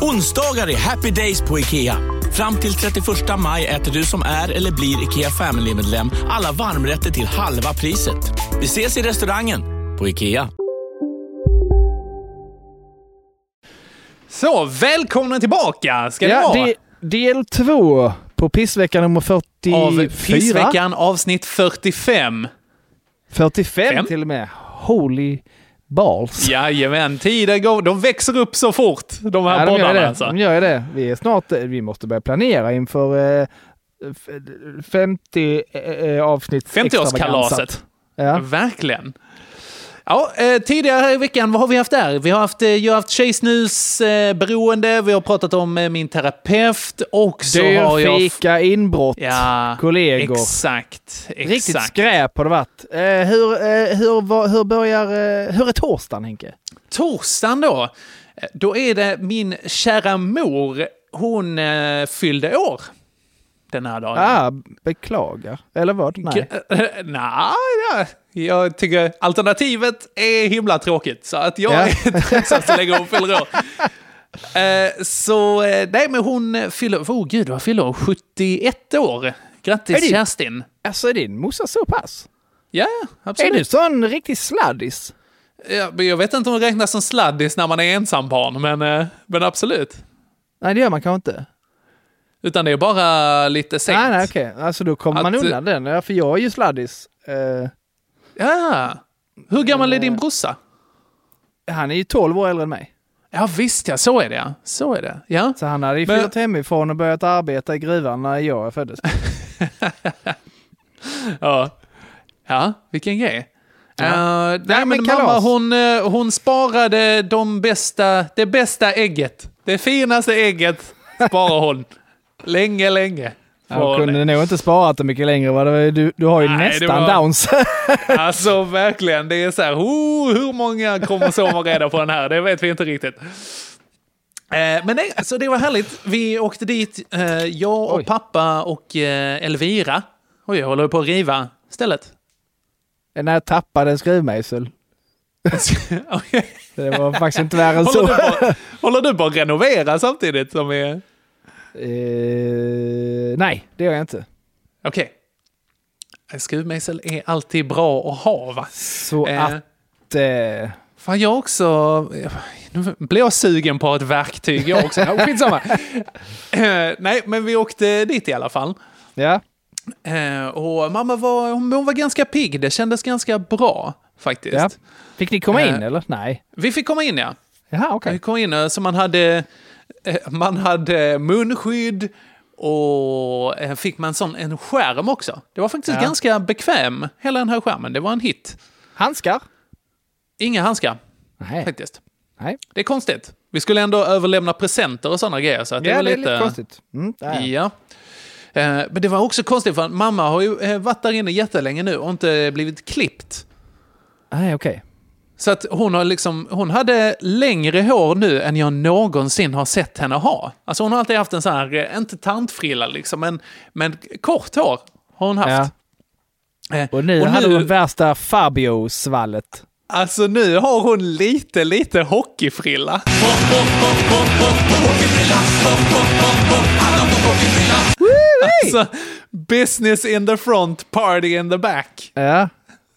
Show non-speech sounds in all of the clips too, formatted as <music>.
Onsdagar är happy days på IKEA. Fram till 31 maj äter du som är eller blir IKEA Family-medlem alla varmrätter till halva priset. Vi ses i restaurangen på IKEA. Så, välkomna tillbaka ska ja, det vara. del två på pissvecka nummer 44. Av Pissveckan avsnitt 45. 45 Fem? till och med. Holy balls. Jajamän, tiden går. De växer upp så fort, de här Ja, de gör poddarna det. alltså. De gör det. Vi är snart, eh, vi måste börja planera inför eh, f- 50 eh, avsnitt 50-årskalaset. Ja. Verkligen. Ja, eh, tidigare här i veckan, vad har vi haft där? Vi har haft, eh, jag har haft tjejsnus, eh, vi har pratat om eh, min terapeut och så har jag... Dyrfika, inbrott, Ja, kollegor. exakt. exakt. Riktigt skräp har det varit. Eh, hur, eh, hur, vad- hur börjar, hur är torsdagen Henke? Torsdagen då, då är det min kära mor, hon fyllde år den här dagen. Ah, beklagar. Eller vad? Nej. <laughs> Nej, ja, jag tycker alternativet är himla tråkigt. Så att jag Ja. är tacksam så länge hon fyller år. <laughs> Eh, så, eh, nej men hon fyller, oh gud vad fyller hon? 71 år. Är Grattis det- Kerstin. Alltså är din morsa så pass? Ja, Är absolut. du sån riktig sladdis? Ja, jag vet inte om hon räknas som sladdis när man är ensambarn, men, eh, men absolut. Nej, det gör man kanske inte. Utan det är bara lite sent. Nej, nej, okej. Alltså då kommer man Att- undan den. Ja, för jag är ju sladdis. Eh, Ja. Hur gammal är din brorsa? han är ju 12 år äldre än mig. Ja visst ja, så är det ja. Så är det. Ja. Så han hade ju Men- flyttat hemifrån och börjat arbeta i gruvan när jag föddes. <laughs> Ja, ja vilken grej. Ja. Eh, nej, men men mamma hon, eh, hon sparade de bästa, det bästa ägget. Det finaste ägget sparar hon. <laughs> länge, länge. Jag kunde nog inte sparat det mycket längre. Du, du har ju Nej, nästan var- downs. <laughs> Alltså verkligen, det är så här, oh, hur många kromosomer är det på den här? Det vet vi inte riktigt. Eh, men nej, så det var härligt. Vi åkte dit, eh, jag och Oj. pappa och eh, Elvira. Oj, jag håller på att riva stället. När jag tappade en skruvmejsel. <laughs> Det var faktiskt inte värre än så. håller du på att renovera samtidigt som vi... Eh, nej, det gör jag inte. Okej. En Skruvmejsel är alltid bra att ha va? Så Eh, att... Eh, Fan, jag också... Nu blir jag sugen på ett verktyg jag också. <laughs> Ja, Skitsamma. Eh, nej, men vi åkte dit i alla fall. ja. Eh, och mamma var, hon var ganska pigg. Det kändes ganska bra faktiskt. ja. Fick ni komma in Eh, eller? Nej. Vi fick komma in ja. Jaha, okej. Vi kom in eh, så man hade, eh, man hade munskydd och eh, fick man sån, en skärm också. Det var faktiskt Ja. ganska bekväm, hela den här skärmen. Det var en hit. Handskar? Inga handskar, Nej. faktiskt. Nej. Det är konstigt. Vi skulle ändå överlämna presenter och sådana grejer. Så att det ja, var det är lite, lite konstigt. Mm. Ja. Eh, Men det var också konstigt för mamma har ju eh, varit där inne jättelänge nu och inte blivit klippt. Nej, okej. Så att hon, har liksom, hon hade längre hår nu än jag någonsin har sett henne ha. Alltså hon har alltid haft en sån här, eh, inte tantfrilla liksom, men, men kort hår har hon haft. Eh, Och nu hade hon värsta Fabio-svallet. Alltså nu har hon lite, lite hockeyfrilla. Alltså, business in the front, party in the back. Ja.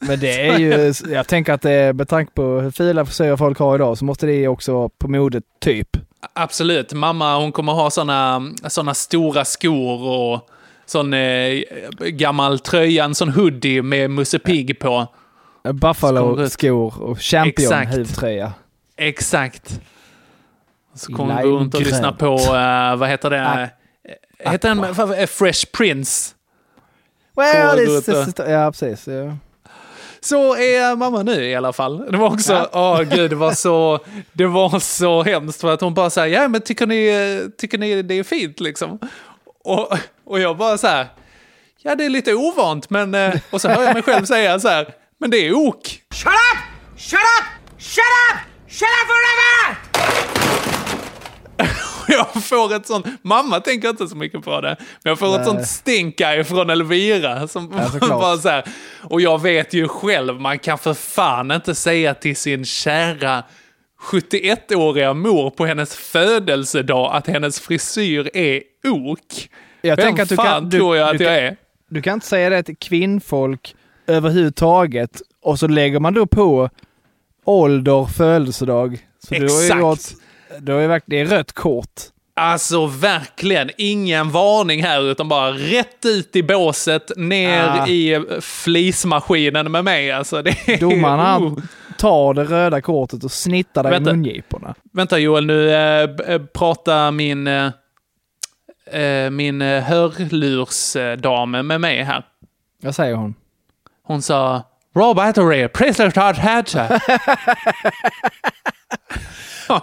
Men det är ju, jag tänker att det är, med tanke på hur fila frisyrer folk har idag så måste det också vara på modet typ. Absolut. Mamma hon kommer ha såna, såna stora skor och sån eh, gammal tröja, en sån hoodie med Musse Pigg på. Buffalo-skor och champion Exakt. Så kommer gå runt och lyssna på, eh, vad heter det? Ah. Eh, Heter den eh, Fresh Prince? Well, och- it's, ja, precis. Ja. Så är mamma nu i alla fall. Det var också, åh Ja. gud, det var så, det var så hemskt för att hon bara säger ja men tycker ni, tycker ni det är fint liksom? Och, och jag bara så här, ja det är lite ovant men, eh," och så hör jag mig själv säga så här, men det är ok. Shut up! Shut up! Shut up! Shut up forever! <laughs> <laughs> Jag får ett sånt, mamma tänker inte så mycket på det, men jag får ett Nej. sånt stink från Elvira. Som Ja, <laughs> bara så här, och jag vet ju själv, man kan för fan inte säga till sin kära 71-åriga mor på hennes födelsedag att hennes frisyr är ok. Jag Vem tänker att du fan kan, du, tror jag att du, jag är? du kan inte säga det till kvinnfolk överhuvudtaget och så lägger man då på ålder, födelsedag. Så du har ju Exakt. Har ju verkligen, det är rött kort. Alltså verkligen, ingen varning här utan bara rätt ut i båset, ner Ah. i flismaskinen med mig. Alltså, det är, Domaren Oh. han tar det röda kortet och snittar dig i Vänta. mungiporna. Vänta Joel, nu äh, pratar min, eh, min hörlursdam med mig här. Vad säger hon? Hon sa Raw battery, please start hatcha. <laughs>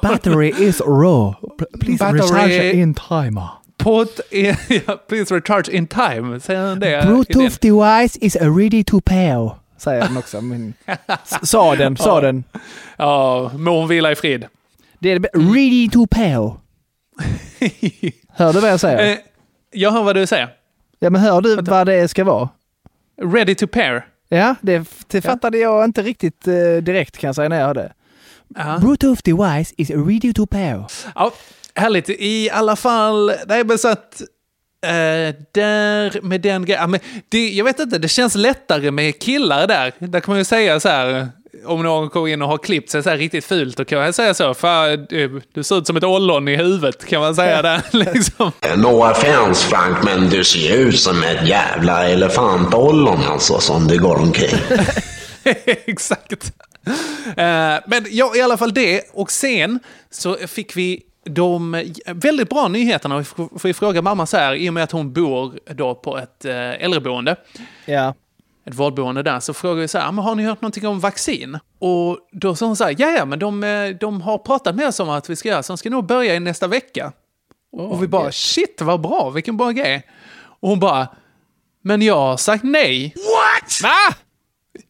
Battery is raw. Please Battery- recharge in timer. Put in, <laughs> ja, please recharge in time. Säger hon det? Bluetooth device is ready to pair. Säger den också. Men... <laughs> Sa den, sa den. Ja, må hon vila i frid. Det är ready to pair. Hör du vad jag säger? Eh, jag hör vad du säger. Ja, men hör du vad det ska vara? Ready to pair. Ja, det, det fattade jag inte riktigt eh, direkt kan jag säga när jag hörde. Ja. Bluetooth device is ready to pair. Ja, härligt. I alla fall, nej men så att... eh, där med den grejen, ja, men det, jag vet inte, det känns lättare med killar där. Där kan man ju säga så här, om någon kommer in och har klippt sig så här riktigt fult, då kan jag säga så, fan, du, du ser ut som ett ollon i huvudet, kan man säga där. <laughs> Liksom. No offense Frank, men du ser ju ut som ett jävla elefantollon alltså som det går omkring. <laughs> Exakt. Eh, men ja, i alla fall det. Och sen så fick vi de väldigt bra nyheterna. Vi får fråga mamma så här, i och med att hon bor då på ett eh, äldreboende, Ja. ett vårdboende där, så frågar vi så här, men har ni hört någonting om vaccin? Och då sa hon så här, ja, ja, men de, eh, de har pratat med oss om att vi ska göra, så de ska nog börja i nästa vecka. och vi bara, shit vad bra, vilken bra grej. Och hon bara, men jag har sagt nej. What? Va?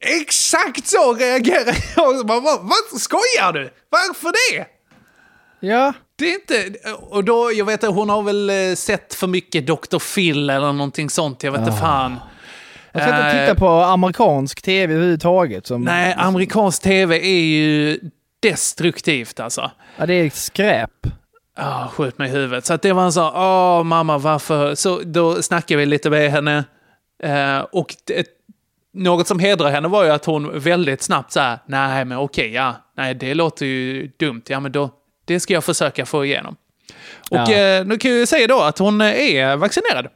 Exakt så reagerar jag. Bara, vad, skojar du? Varför det? Ja. Det är inte... Och då, jag vet att hon har väl eh, sett för mycket Dr. Phil eller någonting sånt. Jag vet inte fan. Jag ska inte Eh, titta på amerikansk tv överhuvudtaget. Som, Nej, amerikansk tv är ju destruktivt alltså. Ja, det är skräp. Ah, skjut mig i huvudet. Så att det var en sån, åh mamma varför? Så då snackade vi lite med henne. Eh, och något som hedrar henne var ju att hon väldigt snabbt så här, nej men okej, ja, nej det låter ju dumt, ja men då, det ska jag försöka få igenom. Och Ja. eh, nu kan jag ju säga då att hon eh, är vaccinerad.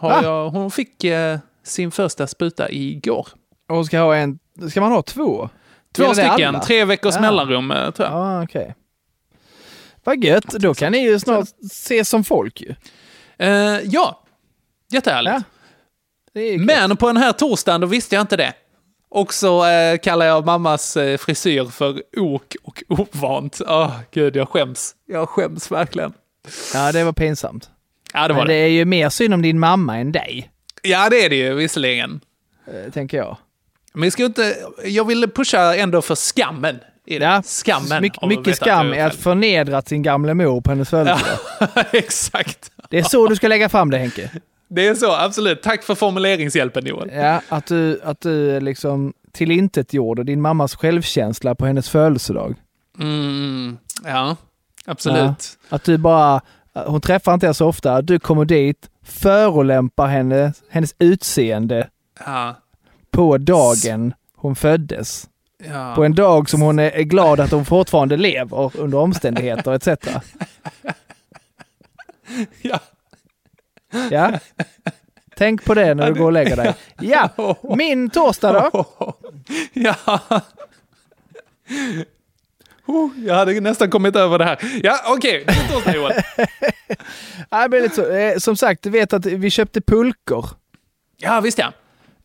Va? jag, hon fick eh, sin första spruta igår. Och hon ska ha en... Ska man ha två? Två stycken, tre veckors Ja. mellanrum eh, tror jag. Ja, okej. Vad gött. Då kan ni ju snart ses som folk ju. Eh, ja, jättehärligt. Ja. Men på den här torsdagen, då visste jag inte det. Och så eh, kallar jag mammas eh, frisyr för ok och ovant. Åh, gud, jag skäms. Jag skäms verkligen. Ja, det var pinsamt. Ja, det var Men det. det är ju mer synd om din mamma än dig, Ja, det är det ju visserligen. eh, tänker jag. Men jag, ska inte, jag vill pusha ändå för skammen. Ja, Skammen. My, mycket skam är att förnedra sin gamla mor på hennes födelsedag. <laughs> Exakt. Det är så du ska lägga fram det Henke. Det är så, absolut. Tack för formuleringshjälpen Joel. Ja, att du, att du liksom tillintetgjorde din mammas självkänsla på hennes födelsedag. Mm, ja, absolut. Att du bara, hon träffar inte er så ofta, du kommer dit, förolämpar henne, hennes utseende Ja. på dagen hon föddes. Ja. På en dag som hon är glad att hon fortfarande lever under omständigheter etc. <laughs> ja. Ja, Tänk på det när du går och lägger dig. Ja, <laughs> min torsdag då? <laughs> Ja. Oh, jag hade nästan kommit över det här. Ja, okej. Okay. Din torsdag lite <laughs> så. Eh, Som sagt, du vet att vi köpte pulkor. Ja, visst ja.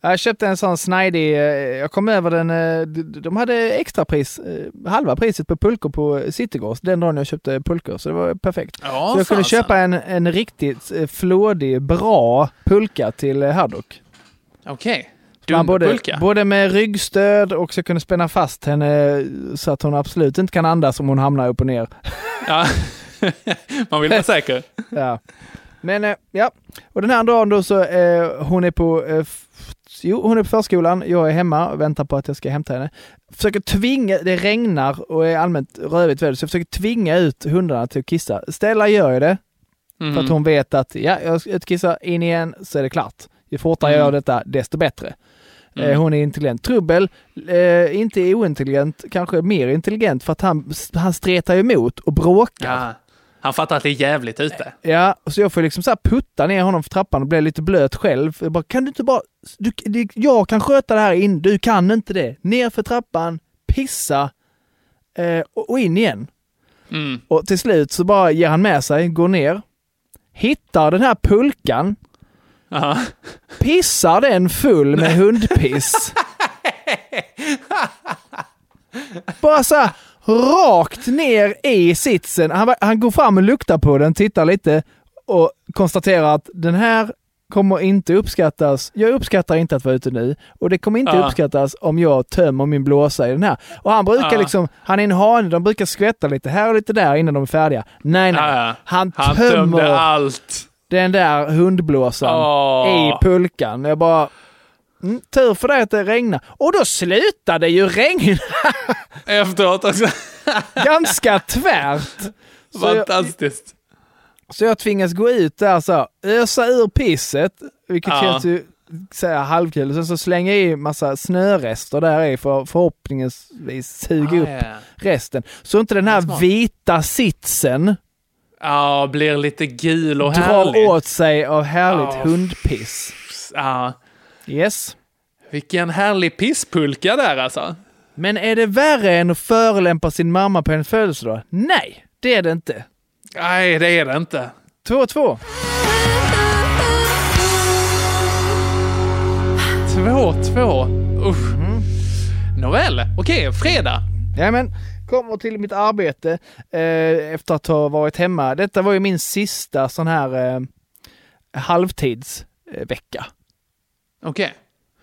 Jag köpte en sån snajdig, eh, jag kom över den, eh, de- de hade extrapris, eh, halva priset på pulkor på Citygross den dagen jag köpte pulkor, så det var perfekt. Ja, så jag kunde köpa en, en riktigt flådig, bra pulka till Haddock. Okej. Man både, både med ryggstöd och så kunde spänna fast henne så att hon absolut inte kan andas om hon hamnar upp och ner. <laughs> Ja. Man vill vara säker. <laughs> Ja. Men ja, och den här dagen då så, eh, hon är på eh, Jo, hon är på förskolan, jag är hemma och väntar på att jag ska hämta henne. Försöker tvinga, det regnar och är allmänt rövigt väder, så jag försöker tvinga ut hundarna till att kissa. Stella gör ju det, Mm. för att hon vet att ja, jag ska ut kissa in igen så är det klart. Ju fortare jag Mm. gör detta, desto bättre. Eh, Mm. hon är intelligent. Trubbel, eh, inte ointelligent, kanske mer intelligent för att han, han stretar emot och bråkar. Ja. Han fattar att det är jävligt ute. Ja, så jag får liksom så putta ner honom för trappan och bli lite blöt själv. Jag bara, kan du inte bara... Du, jag kan sköta det här in, du kan inte det. Ner för trappan, pissa eh, och, in igen. Mm. Och till slut så bara ger han med sig, går ner, hittar den här pulkan, Ja. pissar den full med hundpiss. <laughs> Bara så här rakt ner i sitsen. Han, han går fram och luktar på den, tittar lite och konstaterar att den här kommer inte uppskattas. Jag uppskattar inte att vara ute nu och det kommer inte Ja. uppskattas om jag tömmer min blåsa i den här. Och han brukar Ja. liksom, han är en hane, de brukar skvätta lite här och lite där innan de är färdiga. Nej, nej. Ja. Han, Han tömmer allt. den där hundblåsan i pulkan. Jag bara, mm, tur för dig att det regnar. Och då slutade ju regna Efteråt också. ganska tvärt. <laughs> Så jag, Fantastiskt. så jag tvingas gå ut där så, ösa ur pisset, vilket Ja. känns ju halvkul. Sen så slänga i massa snörester där i för förhoppningsvis suga upp Ah, ja. resten. Så inte den här vita sitsen Ja, blir lite gul och drar härlig. åt sig av härligt Ja. hundpiss. Ja. Yes. Vilken härlig pisspulka där alltså. Men är det värre än att förolämpa sin mamma på en födelsedag? Nej, det är det inte. Nej, det är det inte. 2-2. 2-2. Usch. Mm. Nåväl, okej, fredag. Jajamän, kommer till mitt arbete eh, efter att ha varit hemma. Detta var ju min sista sån här eh, halvtidsvecka. Eh. Okej.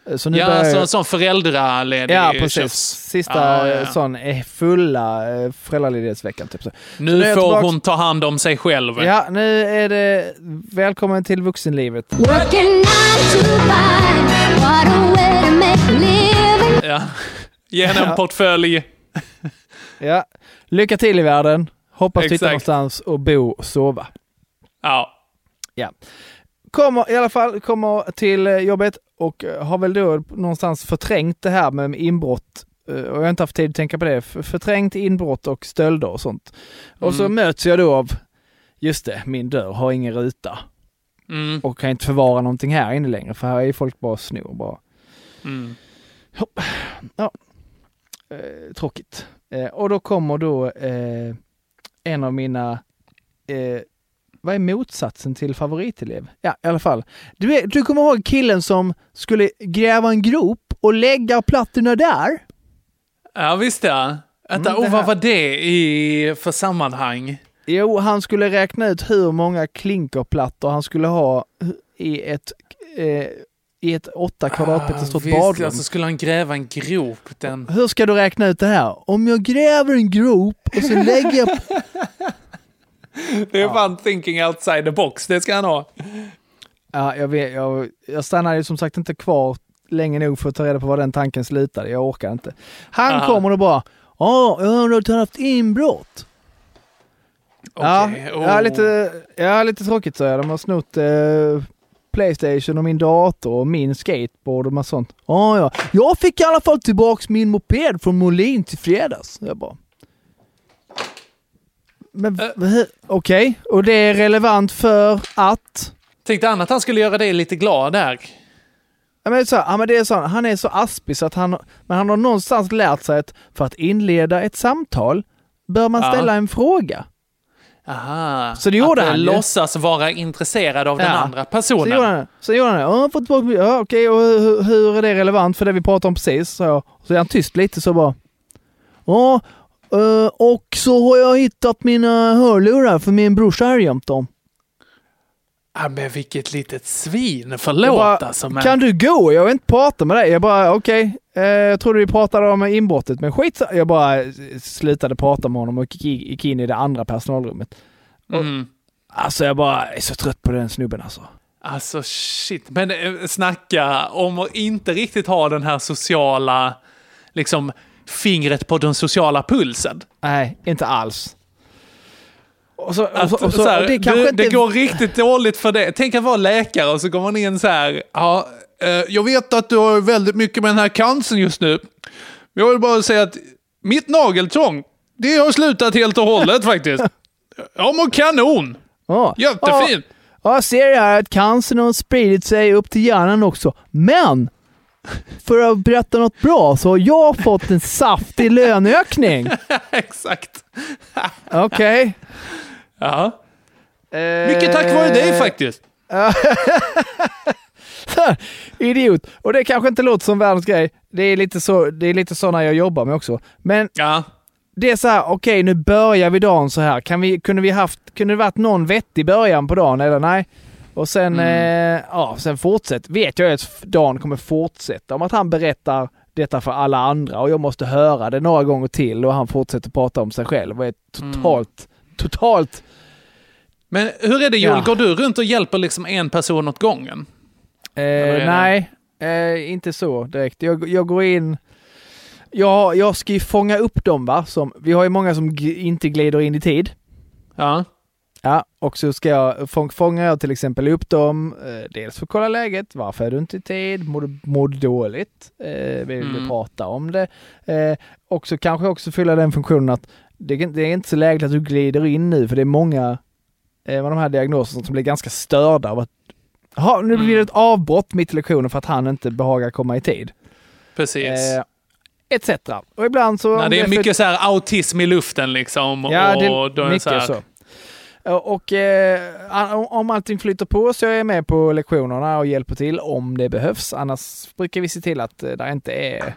Eh, så nu Ja, börjar så, som föräldraledig Ja, precis. tjafs. Sista Ja, ja. sån eh, fulla föräldraledighetsveckan. Typ så. Nu Så nu är får tillbaks- hon ta hand om sig själv. Ja, nu är det välkommen till vuxenlivet. Ja. Ge henne en Ja. portfölj. Ja. Lycka till i världen. Hoppas du hittar någonstans och bo och sova. Ja. Ja. Kommer i alla fall kommer till jobbet och eh, har väl då någonstans förträngt det här med inbrott. eh, Och jag har inte haft tid att tänka på det. Förträngt inbrott och stölder och sånt. Och så Mm. möts jag då av, just det, min dörr har ingen ruta. Mm. Och kan inte förvara någonting här inne längre för här är folk bara snor bara. Mm. Eh, tråkigt. Eh, och då kommer då eh, en av mina, eh, vad är motsatsen till favoritelev? Ja, i alla fall. Du, du kommer ihåg killen som skulle gräva en grop och lägga plattorna där? Ja, visst ja. Vänta, Mm, oh, vad var det i för sammanhang? Jo, han skulle räkna ut hur många klinkerplattor han skulle ha i ett, eh, i ett åtta kvadratmeter stort Ah, visst, badrum. ja, så skulle han gräva en grop. Den... Hur ska du räkna ut det här? Om jag gräver en grop och så lägger jag <laughs> <laughs> Det är fan thinking outside the box, det ska han ha. Ja, jag, vet, jag, jag stannade ju som sagt inte kvar länge nog för att ta reda på var den tanken slutade. Jag orkar inte. Han Aha. kommer och bara Ja, jag har du har haft inbrott. Ja, Okej, ja, oh. lite, ja, lite tråkigt så jag. De har snott eh, Playstation och min dator och min skateboard och massa sånt. Ja, ja. Jag fick i alla fall tillbaks min moped från Molin till fredags. Jag bara... Men uh. okej, och det är relevant för att... Tänkte han att han skulle göra dig lite glad där? Ja, men så, ja, men det är så, han är så aspig så att han, men han har någonstans lärt sig att för att inleda ett samtal bör man Ja. ställa en fråga. Aha. Så det gjorde att, eh, han ju. låtsas vara intresserad av den Ja. andra Så personen. gjorde han. Så gjorde han det. Ja, fått tillbaka, ja okej, och hur, hur är det relevant för det vi pratade om precis? Så, så är han tyst lite så bara. Ja, eh, och så har jag hittat mina hörlurar för min brorsa här jämt dem. Ja, men vilket litet svin. Jag Förlåt bara, alltså. Men... Kan du gå? Jag vill inte prata med dig. Jag bara, okej, eh, jag trodde vi pratade om inbrottet, men skit Jag bara slutade prata med honom och gick, gick in i det andra personalrummet. Mm. Alltså jag bara är så trött på den snubben alltså. Alltså shit. Men eh, snacka om att inte riktigt ha den här sociala, liksom fingret på den sociala pulsen. Nej, inte alls. Och så, och Att, så, och så, så här, och det kanske det, inte... det går riktigt dåligt för det. Tänk att vara läkare och så går man in så här. Ja, eh, jag vet att du har väldigt mycket med den här cancern just nu. Men Jag vill bara säga att mitt nageltrång, det har slutat helt och hållet <laughs> faktiskt. Jag mår kanon. Ja. Jättefint. Ja, jag ser här att cancern har spridit sig upp till hjärnan också. Men! För att berätta något bra så har jag fått en saftig löneökning. <laughs> Exakt. Okej. Ja. Mycket tack vare dig faktiskt. <laughs> Idiot. Och det kanske inte låter som världens grej. Det är lite så, det är lite så när jag jobbar med också. Men Ja. det är så här, okej nu börjar vi dagen så här. Kan vi, kunde vi haft, kunde det varit någon vettig början på dagen eller nej? Och sen, eh, ja, sen fortsätt. Vet jag att dagen kommer fortsätta om att han berättar detta för alla andra och jag måste höra det några gånger till och han fortsätter prata om sig själv och är totalt, totalt Men hur är det Joel, Ja. går du runt och hjälper liksom en person åt gången? Eh, nej, eh, inte så direkt. Jag, jag går in... Ja, jag ska ju fånga upp dem va. Som, vi har ju många som inte glider in i tid. Ja. Ja, och så ska jag fång, fånga jag till exempel upp dem. Eh, dels för att kolla läget. Varför är du inte i tid? Mår du, mår du dåligt? Eh, vill du Mm. prata om det? Eh, och så kanske också fylla den funktionen att det, det är inte så lägligt att du glider in nu för det är många eh, med de här diagnoserna som blir ganska störda av att ha, nu blir det ett avbrott mitt i lektionen för att han inte behagar komma i tid. Precis. Eh, etc. Och ibland så... Nej, det är för- mycket så här autism i luften liksom. Ja, och det är mycket så. så. Här, Och eh, om- allting flyter på så är jag med på lektionerna och hjälper till om det behövs. Annars brukar vi se till att eh, det inte är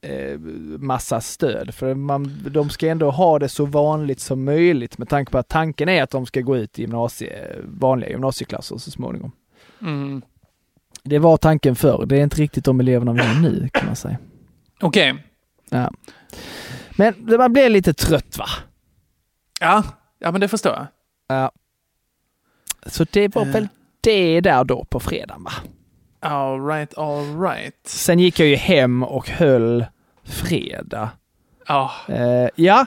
eh, massa stöd. För man, de ska ändå ha det så vanligt som möjligt med tanke på att tanken är att de ska gå ut i gymnasie, vanliga gymnasieklasser så småningom. Mm. Det var tanken förr. Det är inte riktigt de eleverna vi har nu kan man säga. Okej. Ja. Men man blir lite trött va? Ja. ja, men det förstår jag. Ja. Så det var Eh. väl det där då på fredagen va? All right, all right. Sen gick jag ju hem och höll fredag. Ja, Eh, ja,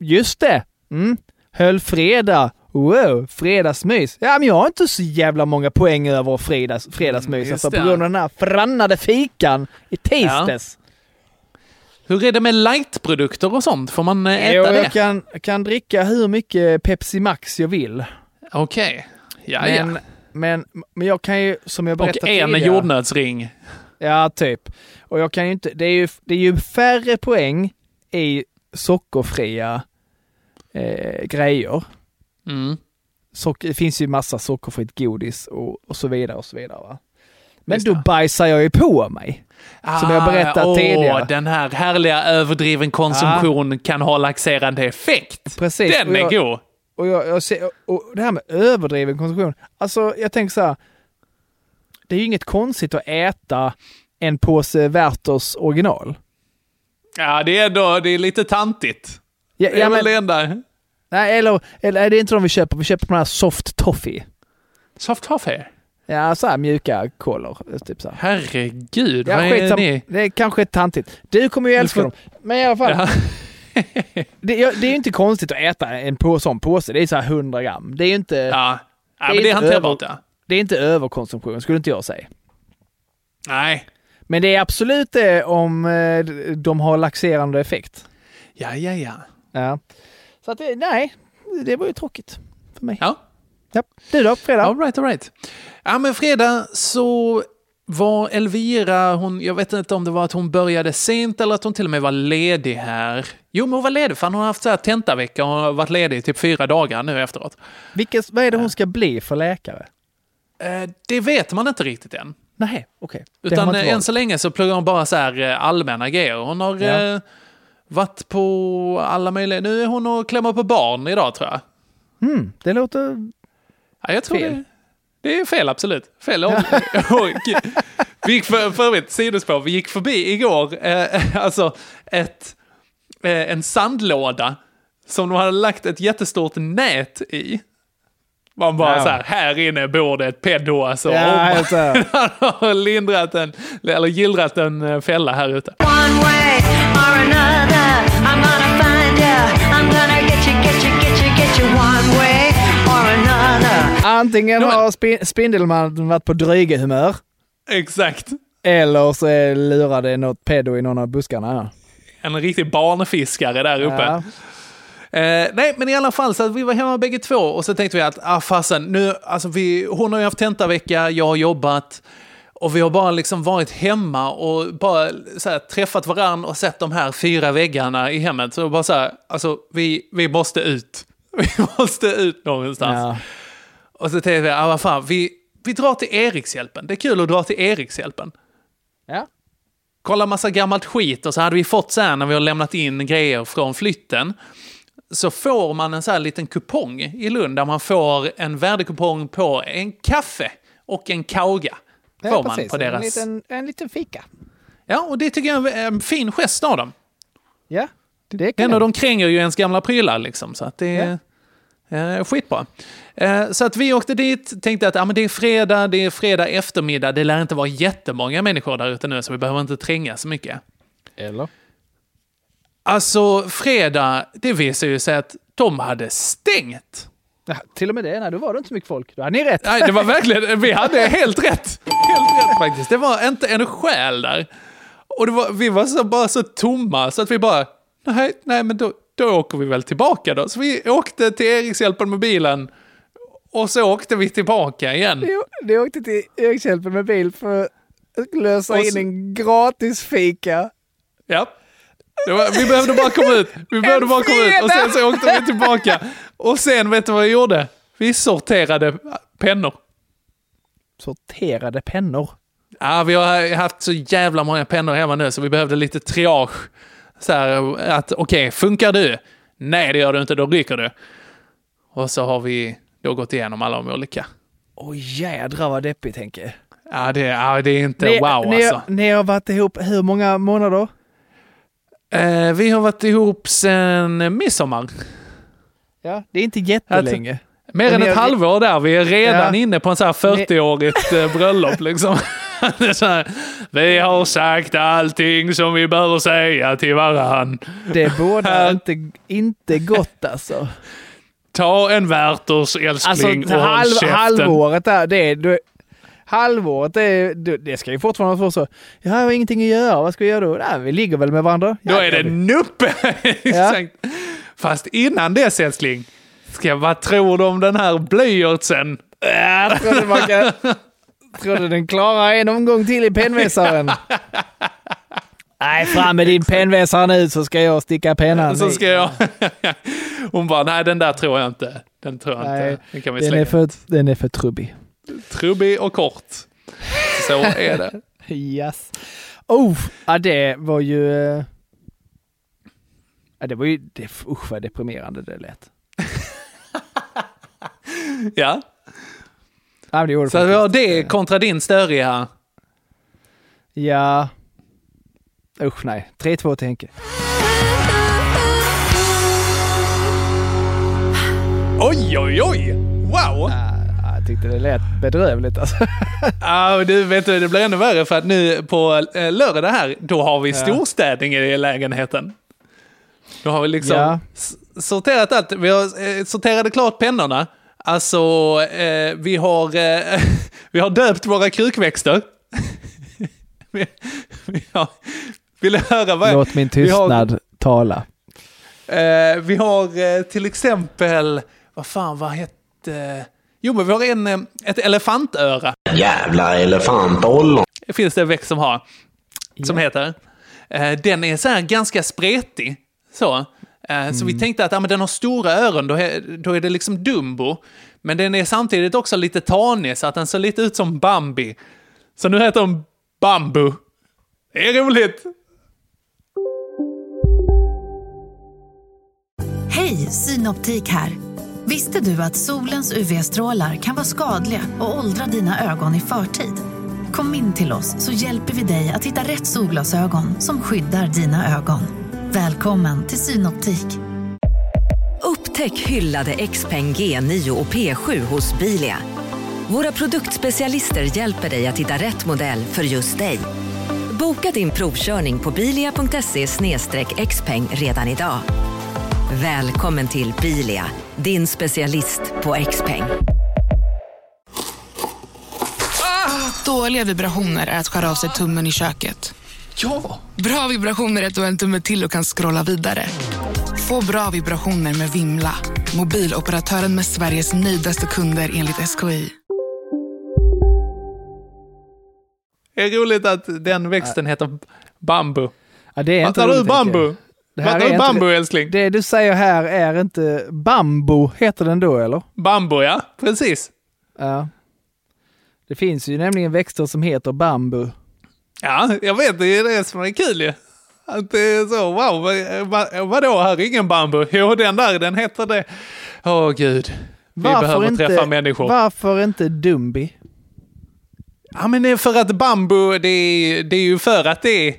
just det. Mm. Höll fredag. Wow, fredagsmys. Ja, men jag har inte så jävla många poäng över fredags, fredagsmys. Mm, alltså, på grund av den här frannade fikan i tisdags. Hur är det med lightprodukter och sånt? Får man eh, äta Jo, det? jag kan, kan dricka hur mycket Pepsi Max jag vill. Okej. Ja, men, ja. men, men jag kan ju, som jag Och berättade en tidigare... jordnötsring. Ja, typ. Och jag kan ju inte, det är ju, det är ju färre poäng i sockerfria eh, grejer. Mm. Socker, det finns ju massa sockerfritt godis och, och så vidare och så vidare. Va? Men Just då det. bajsar jag ju på mig. Som jag berättat åh, tidigare. Den här härliga överdriven konsumtion kan ha laxerande effekt. Precis. Den och är jag, god. Och, jag, jag ser, och det här med överdriven konsumtion. Alltså, jag tänker så här. Det är ju inget konstigt att äta en påse Werthers original. Ja, det är, ändå, det är lite tantigt. Ja, ja, men- det enda. Nej, eller, eller är det inte de vi köper? Vi köper på den här soft toffee. Soft toffee? Ja, så här mjuka kolor. Typ så här. Herregud, Ja, vad är skitsam. det? Det är kanske tantigt. Du kommer ju älska får- dem. Men i alla fall. Ja. <laughs> det, ja, det är ju inte konstigt att äta en på, sån påse. Det är så här 100 gram. Det är ju inte... Ja, ja är men det är hanterbart över- ja. Det är inte överkonsumtion, skulle inte jag säga. Nej. Men det är absolut det om eh, de har laxerande effekt. Ja, ja, ja. Ja. Så att det, nej, det var ju tråkigt för mig. Ja. Ja. Du då, fredag? All right, all right. Ja, men fredag så var Elvira, hon, jag vet inte om det var att hon började sent eller att hon till och med var ledig här. Jo, men hon var ledig för hon har haft så här tentavecka och har varit ledig i typ fyra dagar nu efteråt. Vilket, vad är det hon ska bli för läkare? Eh, det vet man inte riktigt än. Nej, okej. Har Utan eh, än så länge så pluggar hon bara så här eh, allmänna grejer. Hon har Ja. varit på alla möjliga... Nu är hon och klämmer på barn idag tror jag. Mm, det låter... Ja, jag tror Fel. det. Det är fel, absolut. Fel. Och, <laughs> vi gick för, för övrigt, sidospår, vi gick förbi igår, eh, <laughs> alltså ett, eh, en sandlåda som de hade lagt ett jättestort nät i. Man bara Ja. så här, här inne bor det ett pedo alltså. Ja. Han <laughs> har lindrat en, eller gillrat en eh, fälla här ute. One way or another, I'm gonna Antingen har spin- Spindelmannen varit på drygehumör Exakt. eller så är lurade något pedo i någon av buskarna. En riktig barnfiskare där uppe. Ja. Eh, nej, men i alla fall så vi var hemma bägge två och så tänkte vi att, ah fasen, nu, alltså vi, hon har ju haft tentavecka, jag har jobbat och vi har bara liksom varit hemma och bara här, träffat varann och sett de här fyra väggarna i hemmet. Så bara så här, alltså vi, vi måste ut. <laughs> Vi måste ut någonstans. Ja. Och så tänkte vi, ah vad fan, vi, vi drar till Erikshjälpen. Det är kul att dra till Erikshjälpen. Ja. kolla massa gammalt skit och så hade vi fått så här när vi har lämnat in grejer från flytten. Så får man en så här liten kupong i Lund där man får en värdekupong på en kaffe och en kauga. Får Ja, man på deras... En liten, en liten fika. Ja, och det tycker jag är en fin gest av dem. Ja, det är kul. Ändå de kränger ju ens gamla prylar liksom, så att det är eh, skitbra. Eh, så att vi åkte dit, tänkte att ja, men det är fredag, det är fredag eftermiddag, det lär inte vara jättemånga människor där ute nu, så vi behöver inte tränga så mycket. Eller? Alltså, fredag, det visar ju sig att de hade stängt. Ja, till och med det. Nej, då var det inte så mycket folk. Då hade ni rätt. Nej, det var verkligen, <laughs> vi hade helt rätt. Helt rätt faktiskt. Det var inte en själ där. Och var, vi var så, bara så tomma så att vi bara, nej, nej men då, då åker vi väl tillbaka då. Så vi åkte till Erikshjälpen med bilen och så åkte vi tillbaka igen. Ni, ni åkte till Erikshjälpen med bil för att lösa Och in så- en gratis fika. Ja. Var, vi behövde bara komma ut. Vi behövde bara komma ut och sen så åkte vi tillbaka. Och sen, vet du vad vi gjorde? Vi sorterade pennor. Sorterade pennor. Ja, vi har haft så jävla många pennor hemma nu så vi behövde lite triage. Så här att, okej, funkar du? Nej, det gör du inte, då ryker du. Och så har vi då gått igenom alla de olika. Åh jädrar vad deppigt Henke. Ja, det, ja, det är inte Ni, wow ni, alltså. ni har varit ihop hur många månader? Eh, vi har varit ihop sen midsommar. Ja, det är inte jättelänge. Mer Men än ett har- halvår där. Vi är redan Ja. inne på en så här 40-årigt eh, bröllop liksom. <laughs> <laughs> Här, vi har sagt allting som vi behöver säga till varann. Det bådar inte, inte gott alltså. Ta en Werthers älskling Alltså och håll halv, käften. halvåret där, det är... Du, halvåret, det, det ska ju fortfarande få så. Jag har ingenting att göra, vad ska vi göra då? Nej, vi ligger väl med varandra. Då Ja, är det nuppe! <laughs> Exakt. Fast innan dess älskling, ska vad tror du om den här blyertsen? Jag <laughs> kan... trodde den klarar en omgång till i pennvässaren. Nej, fram med din pennvässare nu så ska jag sticka pennan Så ska jag... <laughs> Hon bara, nej den där tror jag inte. Den tror jag Nej, inte. Den kan vi Den slänga. är, för, den är för trubbig. Trubbig och kort. Så är det. <laughs> Yes. Oh, ja, det var ju... eh, Ja, det var ju... Det, usch vad deprimerande det lät. <laughs> Ja. Ja, det gjorde det Så vi har det kontra din störiga. Ja. Usch nej. 3-2 till Henke. Oj, oj, oj! Wow! Ja, jag tyckte det lät bedrövligt alltså. <laughs> Ja, du vet du, det blir ännu värre för att nu på eh, lördag här, då har vi storstädning i lägenheten. Då har vi liksom Ja. sorterat allt. Vi har eh, sorterade klart pennorna. Alltså, eh, vi, har, eh, <laughs> vi har döpt våra krukväxter. <laughs> vi, vi har, vill du höra vad Låt min vi har- tystnad tala. Eh, vi har eh, till exempel, vad fan, vad hette... Jo, men vi har en, eh, ett elefantöra. Jävla elefantollon. finns det en växt som har. Som heter. Eh, Den är så här ganska spretig. Så. Eh, Så vi tänkte att ja, men den har stora öron, då är, då är det liksom Dumbo. Men den är samtidigt också lite tanig, så att den ser lite ut som Bambi. Så nu heter den Bambu. Det är roligt! Hej, Synoptik här. Visste du att solens UV-strålar kan vara skadliga och åldra dina ögon i förtid? Kom in till oss så hjälper vi dig att hitta rätt solglasögon som skyddar dina ögon. Välkommen till Synoptik. Upptäck hyllade XPeng G9 och P7 hos Bilia. Våra produktspecialister hjälper dig att hitta rätt modell för just dig. Boka din provkörning på bilia.se xpeng redan idag. Välkommen till Bilia, din specialist på XPeng. Dåliga vibrationer är att skära av sig tummen i köket. Ja! Bra vibrationer är att du har en tumme till och kan scrolla vidare. Få bra vibrationer med Vimla. Mobiloperatören med Sveriges nöjdaste kunder enligt SKI. Det är roligt att den växten heter Bambu. Ja, det är inte Fattar du bambu? Är du inte- bambu älskling? Det du säger här är inte... Bambo heter den då, eller? Bambu, ja. Precis. Ja. Det finns ju nämligen växter som heter bambu. Ja, jag vet. Det är det som är kul ju. Att det är så, wow, vad, vad, vadå, här är ingen bambu? <laughs> Jo, den där, den heter det. Åh gud. Vi behöver träffa människor. Varför inte Dumbi? Ja, men det är för att bambu, det är, det är ju för att det är...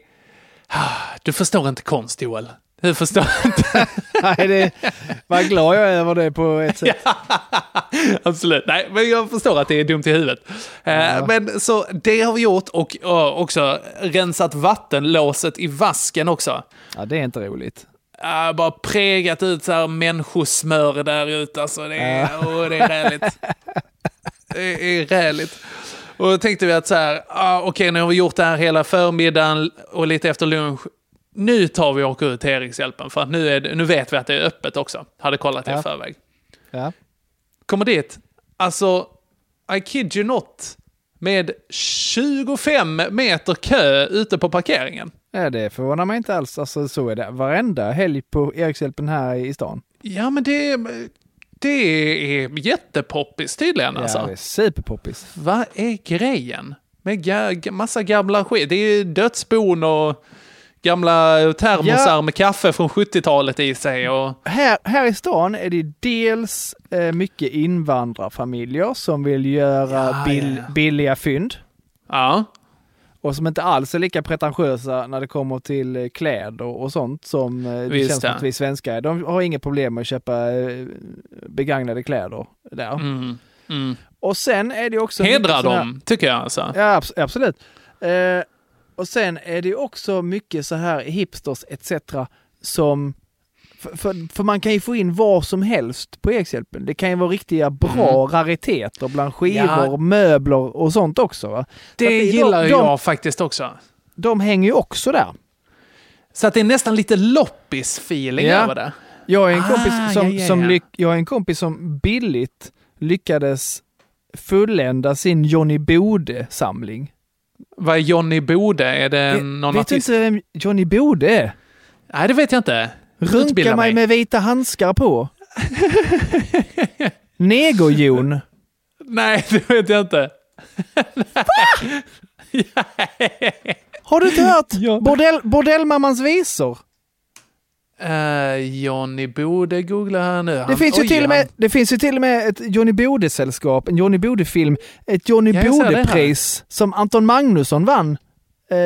Ah, Du förstår inte konst, Joel. Du förstår inte. <laughs> Nej, det, vad glad jag är över det på ett sätt. <laughs> Absolut. Nej, men jag förstår att det är dumt i huvudet. Eh, Men så det har vi gjort och eh, också rensat vattenlåset i vasken också. Ja, det är inte roligt. Uh, bara pregat ut så här människosmör där ute. Alltså, det, är, Ja. åh, det är räligt. det är räligt. Och då tänkte vi att så här, ah, okej nu har vi gjort det här hela förmiddagen och lite efter lunch. Nu tar vi och åker ut till Erikshjälpen för att nu, är det, nu vet vi att det är öppet också. Hade kollat det i Ja. förväg. Ja. Kommer dit, alltså, I kid you not, med 25 meter kö ute på parkeringen. Ja, det förvånar mig inte alls. Alltså, så är det varenda helg på Erikshjälpen här i stan. Ja, men det, är- det är jättepoppis tydligen alltså. Ja, det är superpoppis. Vad är grejen? Med ga- massa gamla skit. Det är dödsbon och gamla termosar Ja. med kaffe från 70-talet i sig. Och... Här, här i stan är det dels eh, mycket invandrarfamiljer som vill göra bill, billiga fynd. Ja. Och som inte alls är lika pretentiösa när det kommer till eh, kläder och sånt som eh, det känns som ja. att vi svenskar är. De har inga problem med att köpa eh, begagnade kläder där. Mm. Mm. Och sen är det också... Hedra mycket såna dem, tycker jag alltså. Ja, abs- absolut. Eh, och sen är det också mycket så här hipsters etc. som... För, för, för man kan ju få in vad som helst på Erikshjälpen. Det kan ju vara riktiga bra Mm. rariteter bland skivor, Ja. möbler och sånt också. Va? Det är- gillar de, jag faktiskt också. De hänger ju också där. Så att det är nästan lite loppis-feeling Ja. över det. Jag är en Ah, kompis som, ja, ja, som jag är en kompis som billigt lyckades fullända sin Johnny Bode-samling. Vad är Johnny Bode? Är det någon Vet artist? du inte vem Johnny Bode är? Nej, det vet jag inte. Runka Utbilda mig med vita handskar på. <laughs> Negerjon. Nej, det vet jag inte. <laughs> Har du inte hört Bordell, Bordellmammans visor? Uh, Johnny Bode googlar här nu. Det Han- finns, ju oj, till och med, han- det finns ju till och med ett Johnny Bode-sällskap, en Johnny Bode-film, ett Johnny Ja, det. Bode-pris som Anton Magnusson vann. Eh,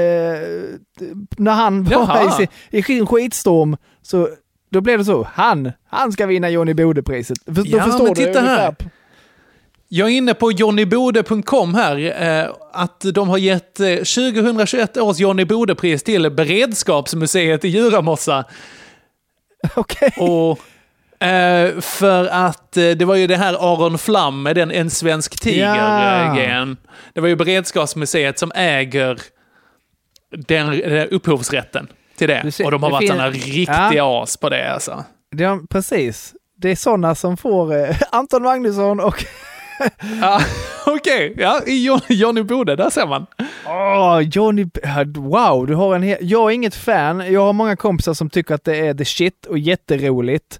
när han var Jaha. i, sin- skitstorm, så då blev det så. Han, han ska vinna Johnny Bode-priset. Då Ja, förstår men du titta här. Jag är inne på johnnybode.com här, eh, att de har gett eh, 2021 års Johnny Bode-pris till Beredskapsmuseet i Djuramossa. <laughs> Okej. Och eh, för att eh, det var ju det här Aron Flam med den En svensk Ja. tiger-grejen. Det var ju Beredskapsmuseet som äger den, den upphovsrätten till det. Ser- och de har varit sådana riktiga as på det alltså. Ja, precis. Det är sådana som får eh, <laughs> Anton Magnusson och Ja, <laughs> Okej, ja, i John- Johnny Bode, där ser man. Åh, Johnny... Wow, du har en hel... Jag är inget fan. Jag har många kompisar som tycker att det är the shit och jätteroligt.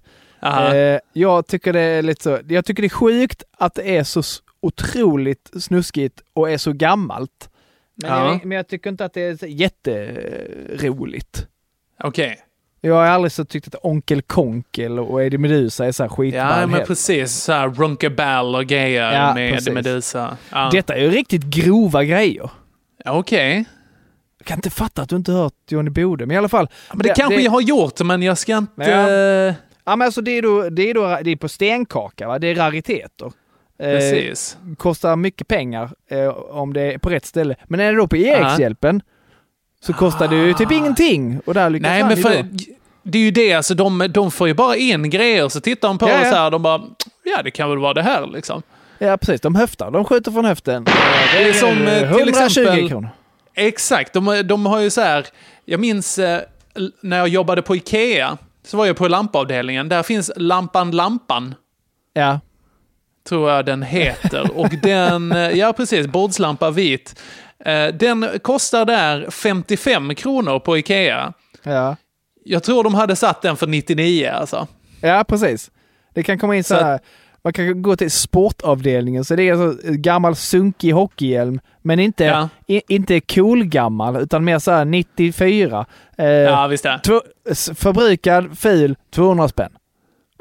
Eh, jag tycker det är lite så... Jag tycker det är sjukt att det är så otroligt snuskigt och är så gammalt. Men, Ja. jag, men jag tycker inte att det är jätteroligt. Okej. Jag har aldrig så tyckt att Onkel Konkel och Eddie Meduza är så här skitball Ja, men heller. precis. Så här Runkaball och grejer Ja, med precis. Medusa. Ja. Detta är ju riktigt grova grejer. Okej. Jag kan inte fatta att du inte hört Johnny Bode, men i alla fall. Men det, kanske jag har gjort, men jag ska inte... Ja. Ja men alltså det är då, det är då det är på stenkaka va, det är rariteter. Eh, Precis. kostar mycket pengar eh, om det är på rätt ställe. Men är det då på Erikshjälpen så kostar det ju typ ingenting. Och där lyckas Nej, men för, det är ju det, alltså de, de får ju bara in grejer, så tittar de på Ja, och ja. så här, de bara, ja det kan väl vara det här liksom. Ja precis, de höftar. De skjuter från höften. Det är som eh, till 120 exempel... kronor. Exakt, de, de har ju så här, jag minns eh, när jag jobbade på Ikea, så var jag på lampavdelningen, där finns Lampan Lampan. Ja. Tror jag den heter. Och den, eh, ja precis, bordslampa vit. Eh, Den kostar där 55 kronor på Ikea. Ja. Jag tror de hade satt den för 99 alltså. Ja, precis. Det kan komma in så Så här. Man kan gå till sportavdelningen, så det är alltså gammal sunkig hockeyhjälm, men inte, Ja. i, inte cool gammal, utan mer så här 94. Eh, Ja, visst två, s- förbrukad, ful, 200 spänn.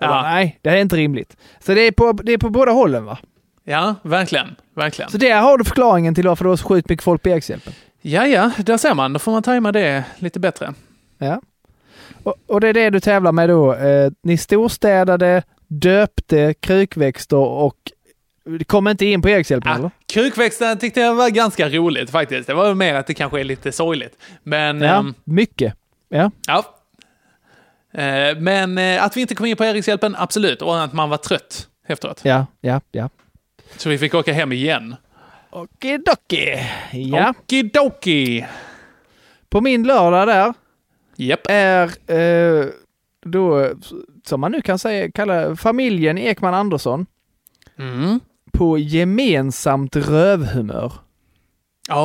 Ja. Bara, nej, det är inte rimligt. Så det är på, det är på båda hållen va? Ja, verkligen. Verkligen. Så där har du förklaringen till varför det var så sjukt mycket folk på Erikshjälpen. Ja, ja, där ser man. Då får man tajma det lite bättre. Ja. Och, och det är det du tävlar med då. Eh, ni storstädade, döpte krukväxter och kom inte in på Erikshjälpen eller? Krukväxten tyckte jag var ganska roligt faktiskt. Det var mer att det kanske är lite sorgligt. Men... Ja, ehm, mycket. Ja. ja. Eh, men eh, att vi inte kom in på Erikshjälpen, absolut. Och att man var trött efteråt. Ja, ja, ja. Så vi fick åka hem igen. Okidoki. Ja. Okidoki. På min lördag där Japp. är eh, då, som man nu kan säga, kalla familjen Ekman Andersson Mm. på gemensamt rövhumör. Åh,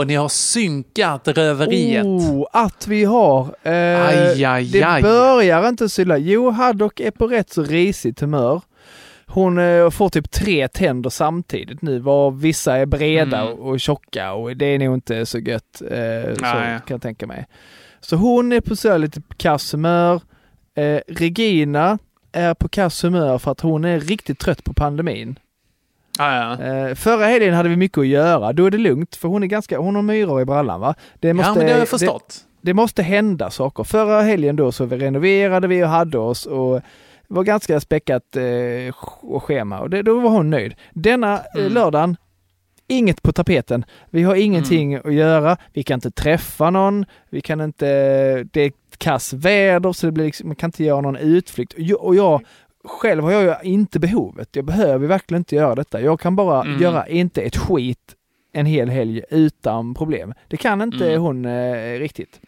oh, ni har synkat röveriet. Oh, att vi har. Eh, Aj, aj, det aj. börjar inte så illa. Jo, Haddock är på rätt så risigt humör. Hon eh, får typ tre tänder samtidigt nu, var vissa är breda Mm. och tjocka och det är nog inte så gött. Eh, så Nej. kan jag tänka mig. Så hon är på så lite kass humör. Eh, Regina är på kass humör för att hon är riktigt trött på pandemin. Ah, ja. Eh, förra helgen hade vi mycket att göra. Då är det lugnt, för hon är ganska, hon har myror i brallan va? Det ja, men det har jag förstått. Det, det måste hända saker. Förra helgen då så vi renoverade vi och hade oss och var ganska späckat eh, sch- schema och det, då var hon nöjd. Denna eh, Mm. lördagen, inget på tapeten. Vi har ingenting Mm. att göra. Vi kan inte träffa någon. Vi kan inte, det är kass väder så det blir liksom, man kan inte göra någon utflykt. Och jag, och jag själv har jag ju inte behovet. Jag behöver verkligen inte göra detta. Jag kan bara Mm. göra inte ett skit en hel helg utan problem. Det kan inte Mm. hon eh, riktigt.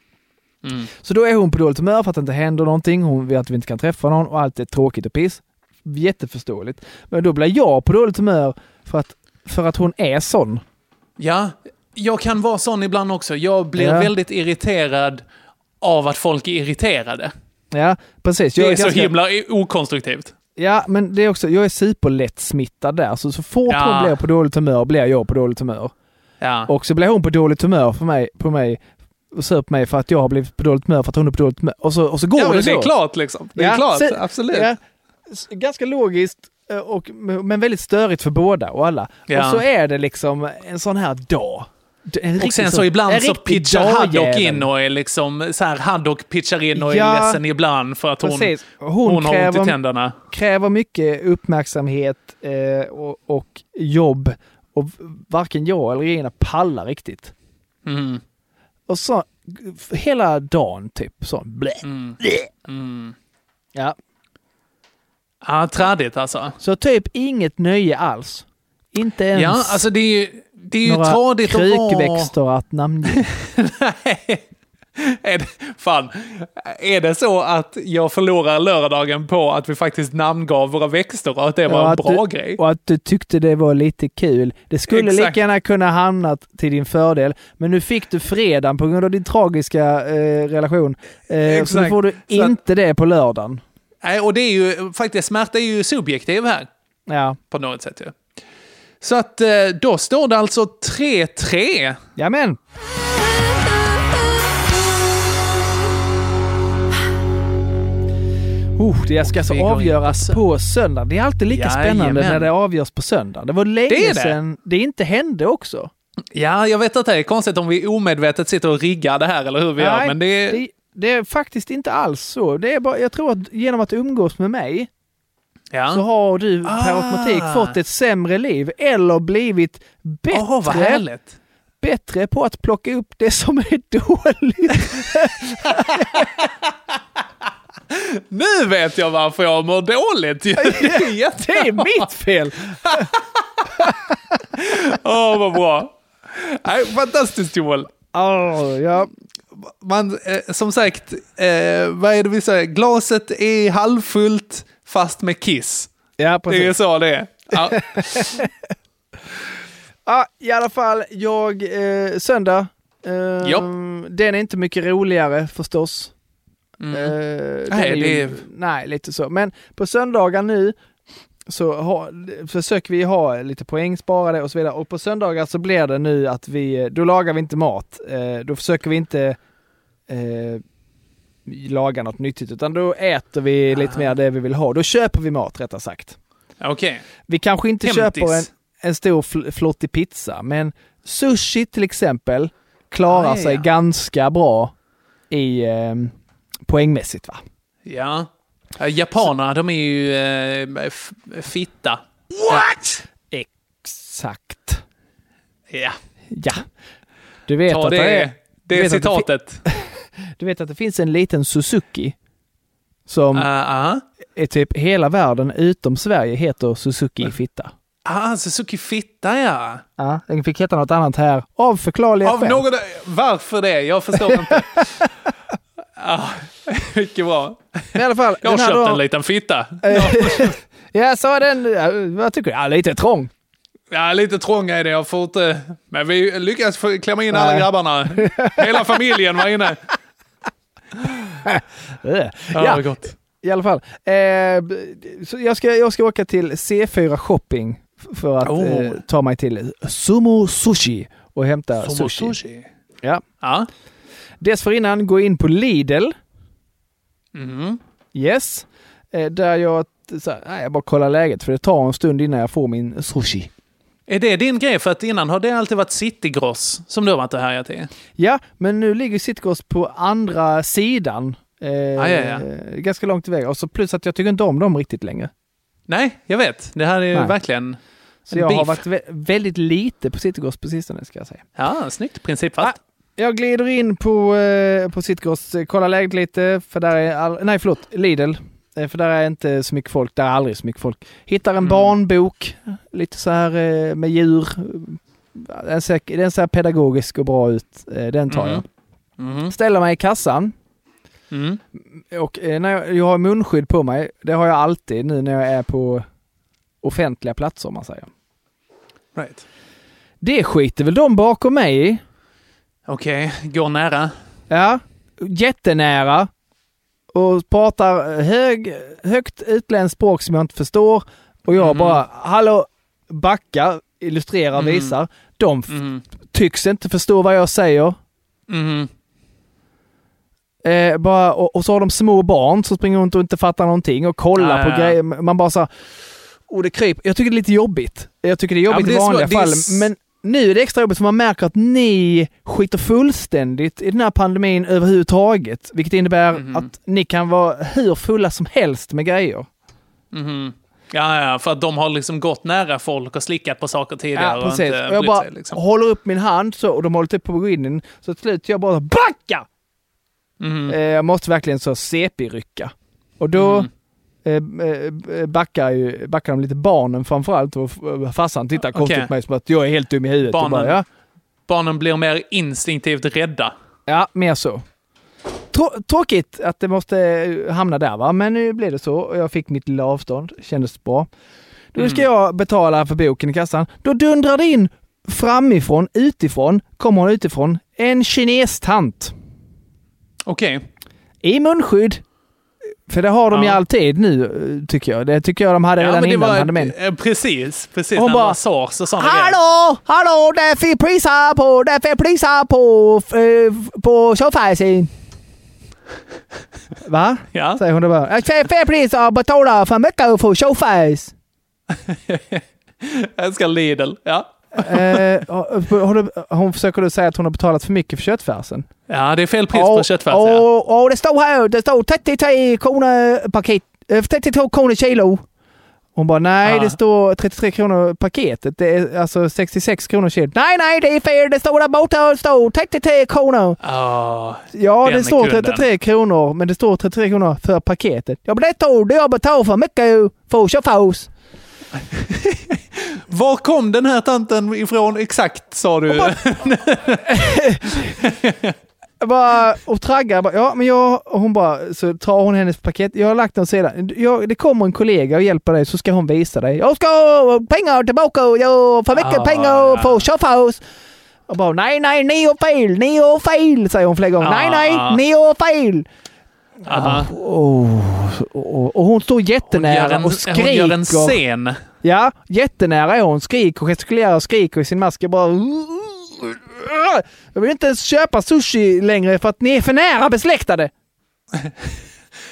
Mm. Så då är hon på dåligt humör för att det inte händer någonting. Hon vet att vi inte kan träffa någon och allt är tråkigt och piss. Jätteförståeligt. Men då blir jag på dåligt humör för att, för att hon är sån. Ja, jag kan vara sån ibland också. Jag blir Ja. väldigt irriterad av att folk är irriterade. Ja, precis. Det Jag är så ganska- himla okonstruktivt. Ja, men det är också, jag är superlätt smittad där. Så, så fort Ja. hon blir på dåligt humör blir jag på dåligt humör. Ja. Och så blir hon på dåligt humör för mig, på mig sur på mig för att jag har blivit på dåligt humör för att hon är på dåligt humör. Och så, och så går ja, det så. det är klart liksom. Det är Ja, klart, så- absolut. Ja, ganska logiskt, eh, och, men väldigt störigt för båda och alla. Ja. Och så är det liksom en sån här dag. Och sen så sån- ibland så pitchar Haddock in och är liksom så här, Haddock pitchar in och Ja, är ledsen ibland för att hon, Precis. hon, Hon, har ont kräver, i tänderna. kräver mycket uppmärksamhet eh, och, och jobb. Och varken jag eller Regina pallar riktigt. Mm. Och så hela dagen typ. Så, blä. Mm. Mm. Ja. Ja, trädigt alltså. Så typ inget nöje alls. Inte ens Ja, alltså det är ju, det är ju några tradigt att vara... krukväxter att namnge. Nej. <laughs> <laughs> <laughs> Är det, fan, är det så att jag förlorar lördagen på att vi faktiskt namngav våra växter och att det var Och en bra du, grej? Och att du tyckte det var lite kul. Det skulle Exakt. lika gärna kunna hamnat till din fördel, men nu fick du fredagen på grund av din tragiska eh, relation. Eh, så nu får du Så att- inte det på lördagen. Nej, och det är ju faktiskt, smärta är ju subjektiv här. Ja. På något sätt ju. Så att eh, då står det alltså 3-3. Jajamän! Oh, det ska vi så går in på avgöras på söndag. Det är alltid lika spännande Jajamän. när det avgörs på söndag. Det var länge Det sedan det inte hände också. Ja, jag vet att det är konstigt om vi omedvetet sitter och riggar det här eller hur vi gör, Nej, men det är... det, det är faktiskt inte alls så. Det är bara, jag tror att genom att umgås med mig Ja. så har du per Ah. automatik fått ett sämre liv eller blivit bättre, härligt. bättre på att plocka upp det som är <laughs> dåligt. <laughs> Nu vet jag varför jag mår dåligt ju. <laughs> Det är mitt fel! <laughs> Åh, vad bra. Nej, fantastiskt Joel. Oh, ja. Man, eh, som sagt, eh, vad är det vi säger? Glaset är halvfullt fast med kiss. ja, precis. Det är så det är. Ja. <laughs> Ja, i alla fall, jag, eh, söndag. Eh, den är inte mycket roligare förstås. Mm. Eh, Nej, är ju- är- nej, lite så. Men på söndagar nu så ha, försöker vi ha lite poäng sparade och så vidare. Och på söndagar så blir det nu att vi, då lagar vi inte mat. Eh, då försöker vi inte eh, laga något nyttigt, utan då äter vi lite mer det vi vill ha. Då köper vi mat rättare sagt. Okej. Vi kanske inte Hämtis. köper en, en stor fl- flottig pizza, men sushi till exempel klarar Ah, ja, sig ja. ganska bra i eh, poängmässigt va? Ja. Ja, Japanerna, de är ju eh, fitta. What? Exakt. Ja. Ja. Du vet Ta att det, det är, det du är vet att det citatet. <laughs> du vet att det finns en liten Suzuki som Uh, är typ hela världen utom Sverige heter Suzuki fitta. ah, Suzuki fitta ja. Ja, den fick heta något annat här av förklarliga Av skäl. någon, varför det? Jag förstår inte. <laughs> ah, <laughs> mycket bra. Men i alla fall, <laughs> Jag har den köpt då- en liten fitta. <laughs> Ja, så den, ja, vad tycker du? Ja, lite trång. Ja, lite trång är det. Jag får inte... Men vi lyckas få klämma in alla Nej. grabbarna. Hela familjen var inne. Ja, Ja, gott. i alla fall. Eh, så jag, ska, jag ska åka till C4 Shopping för att Oh. eh, ta mig till Sumo Sushi och hämta sushi. Ja. Ja. Dessförinnan gå in på Lidl. Mhm. Yes. Eh, där jag, så här, nej, jag bara kollar läget för det tar en stund innan jag får min sushi. Är det din grej? För att innan har det alltid varit Citygross som du har varit och härjat i. Ja, men nu ligger Citygross på andra sidan. Eh, ja, ja. Ganska långt iväg. Och så plus att jag tycker inte om dem riktigt längre. Nej, jag vet. Det här är ju verkligen Så jag har beef. varit vä- väldigt lite på Citygross på sistone ska jag säga. Ja, snyggt. Principfast. Jag glider in på, eh, på Citygross, kollar läget lite, för där är, all, nej förlåt, Lidl. Eh, För där är inte så mycket folk, där är aldrig så mycket folk. Hittar en Mm. barnbok, lite så här eh, med djur. Den ser, den ser pedagogisk och bra ut, Eh, den tar jag. Mhm. Ställer mig i kassan Mm. och eh, när jag, jag har munskydd på mig, det har jag alltid nu när jag är på offentliga platser om man säger. Right. Det skiter väl de bakom mig i. Okej, går nära. Ja, jättenära. Och pratar hög, högt utländskt språk som jag inte förstår. Och jag Mhm. bara, hallå, backa, illustrerar, Mhm. visar. De Mhm. tycks inte förstå vad jag säger. Mhm. Eh, bara, och, och så har de små barn som springer runt och inte fattar någonting och kollar Ja, på ja. grejer. Man bara så här, och det kryper. Jag tycker det är lite jobbigt. Jag tycker det är Ja, jobbigt det i är vanliga fall. Men nu är det extra jobbigt för man märker att ni skiter fullständigt i den här pandemin överhuvudtaget. Vilket innebär Mhm. att ni kan vara hur fulla som helst med grejer. Mhm. Ja, ja, för att de har liksom gått nära folk och slickat på saker tidigare Ja, och precis. inte Och jag bara sig. Liksom. håller upp min hand så och de håller typ på att gå in. Så till slut jag bara BACKA! Eh, jag måste verkligen så CP-rycka. Och då Mm. Eh, eh, backar, ju, backar de lite barnen framförallt och farsan tittar konstigt Okej. på mig som att jag är helt dum i huvudet. Barnen, bara, ja, barnen blir mer instinktivt rädda. ja, mer så. trå- tråkigt att det måste eh, hamna där va, men nu blev det så och jag fick mitt lilla avstånd. Kändes bra. Då ska jag betala för boken i kassan. Då dundrar det in framifrån, utifrån, kommer hon utifrån, en kinestant. Okej. I munskydd. För det har de ju Ja. alltid nu, eh, tycker jag. Det tycker jag de hade Ja, redan det innan. var, hade med. eh, precis, precis. Hon när bara, det sars och sådana grejer. Hallå, hallå, det fel priser på, det är fel priser på, eh, på soffan. Va? Ja. Säger hon då bara. Fel, fel priser, betalar för mycket för showface. <laughs> Jag älskar Lidl. Ja. Eh, har du, hon försöker då säga att hon har betalat för mycket för köttfärsen. ja, det är fel pris på köttfärs. ja. Och, och det står här, det står 33 kronor paket, eh, 32 kronor kilo. Hon bara, nej Ja. det står 33 kronor paketet. Det är alltså 66 kronor kilo. Nej, nej, det är fel. Det står där borta, det står 33 kronor. Ja, Ja, det står kunden. 33 kronor, men det står 33 kronor för paketet. Ja, men det tog det jag betalade för mycket för köttfärs. <laughs> Var kom den här tanten ifrån exakt, sa du? Jag <laughs> bara, och traggar bara, ja men jag, och hon bara, så tar hon hennes paket. Jag har lagt den sedan. Jag, det kommer en kollega och hjälper dig så ska hon visa dig. Jag ska ha pengar tillbaka, jag för mycket Ah, pengar på köttfärs. Och bara, nej nej, ni har fel, ni har fel, säger hon flera gånger. Nej nej, Ah. ni har fel. Aha. Oh, och, och hon står Hon jättenära en, och hon gör en skriker. scen. Ja, jättenära är hon. Skriker och gestikulerar och skriker i sin mask. Jag bara... Jag vill inte ens köpa sushi längre för att ni är för nära besläktade. <laughs>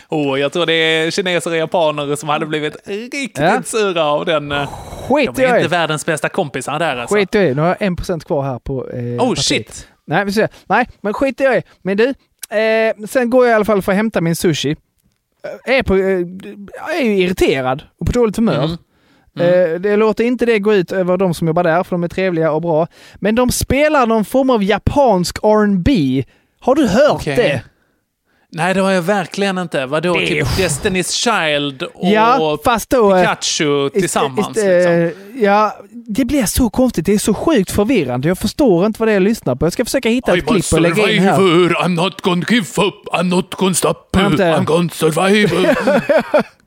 Oh, jag tror det är kineser och japaner som hade blivit riktigt Ja. sura av den. eh, Skit De är inte världens bästa kompisar där alltså. Skit i. Nu har jag en procent kvar här på... Eh, Oh partiet. shit! Nej, vi ser. Nej, men skit i det. Men du, eh, sen går jag i alla fall för att hämta min sushi. Eh, Är, på, eh, jag är ju irriterad och på dåligt humör. Mm. Eh, det låter inte det gå ut över de som jobbar där, för de är trevliga och bra. Men de spelar någon form av japansk R&B. Har du hört Okej. det? Nej, det har jag verkligen inte. Vadå, Det är- typ Destiny's Child och Ja, fast då... eh, Pikachu tillsammans? ist- ist- liksom. eh, Ja, det blir så konstigt. Det är så sjukt förvirrande. Jag förstår inte vad det är jag lyssnar på. Jag ska försöka hitta ett klipp och lägga in här. I'm not gonna give up, I'm not gonna stop. I'm gonna survive. <laughs> <laughs>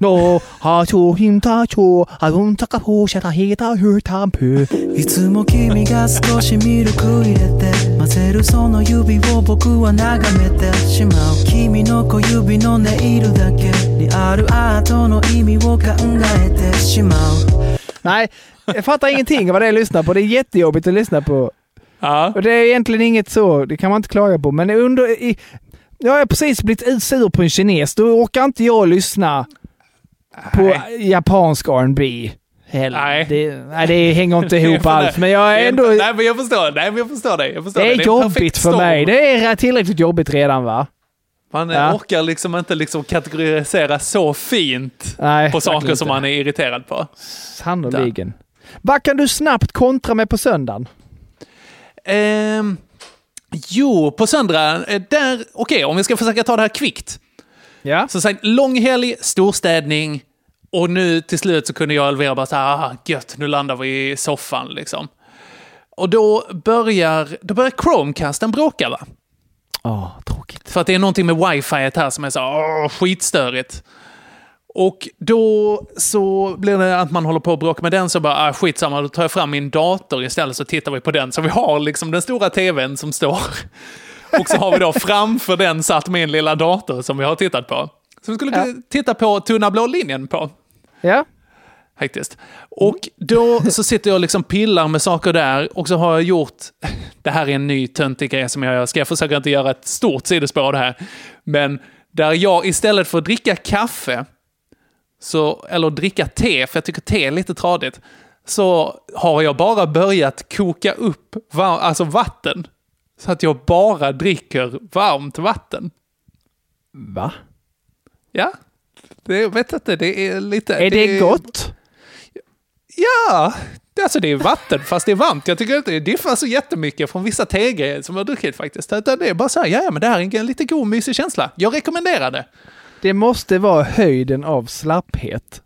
No, ha cho him ta cho, a un taka po shata hita hur tampu. いつも君が少しミルク入れて混ぜるその指を僕は眺めてしまう君の小指のネイルだけにあるアートの意味を考えてしまう Nej, jag fattar ingenting av vad det är jag lyssnar på. Det är jättejobbigt att lyssna på. Ja. Och det är egentligen inget så, det kan man inte klaga på. Men under, i, jag har precis blivit sur på en kines. Då orkar inte jag lyssna på japansk R&B. Heller. Nej. Det, nej, det hänger inte <laughs> ihop alls. Men jag är ändå... Nej, men jag förstår. Nej, men jag förstår dig. Jag förstår Det är en jobbigt perfekt för storm. mig. Det är tillräckligt jobbigt redan va? Man Ja. orkar liksom inte liksom kategorisera så fint Nej, på saker som man är irriterad på. Sannoliken. Vad kan du snabbt kontra med på söndagen? Ehm, jo, på söndag, eh, där, okej, om vi ska försöka ta det här kvickt. Ja. Så sagt, långhelg, storstädning och nu till slut så kunde jag och Elvira bara så här, ah, gött, nu landar vi i soffan liksom. Och då börjar, då börjar Chromecasten bråka va? Ja, tråkigt. För att det är någonting med wifi här som är så åh, skitstörigt. Och då så blir det att man håller på att bråka med den, så bara, ah, skitsamma, då tar jag fram min dator istället så tittar vi på den. Så vi har liksom den stora tvn som står. <laughs> Och så har vi då framför den satt min lilla dator som vi har tittat på. Så vi skulle Ja. titta på Tunna blå linjen på. Ja. Faktiskt. Och då så sitter jag liksom pillar med saker där och så har jag gjort, det här är en ny töntig grej som jag gör, ska jag försöka inte göra ett stort sidospår av det här. Men där jag istället för att dricka kaffe, så, eller dricka te, för jag tycker te är lite tradigt, så har jag bara börjat koka upp var, alltså vatten. Så att jag bara dricker varmt vatten. Va? Ja, det, vet inte, det är lite... Är det gott? Ja, det- alltså det är vatten fast det är varmt. Jag tycker inte det diffar så jättemycket från vissa tegrejer som jag har druckit faktiskt. Utan Det är bara så här, ja men det här är en lite god mysig känsla. Jag rekommenderar det. Det måste vara höjden av slapphet.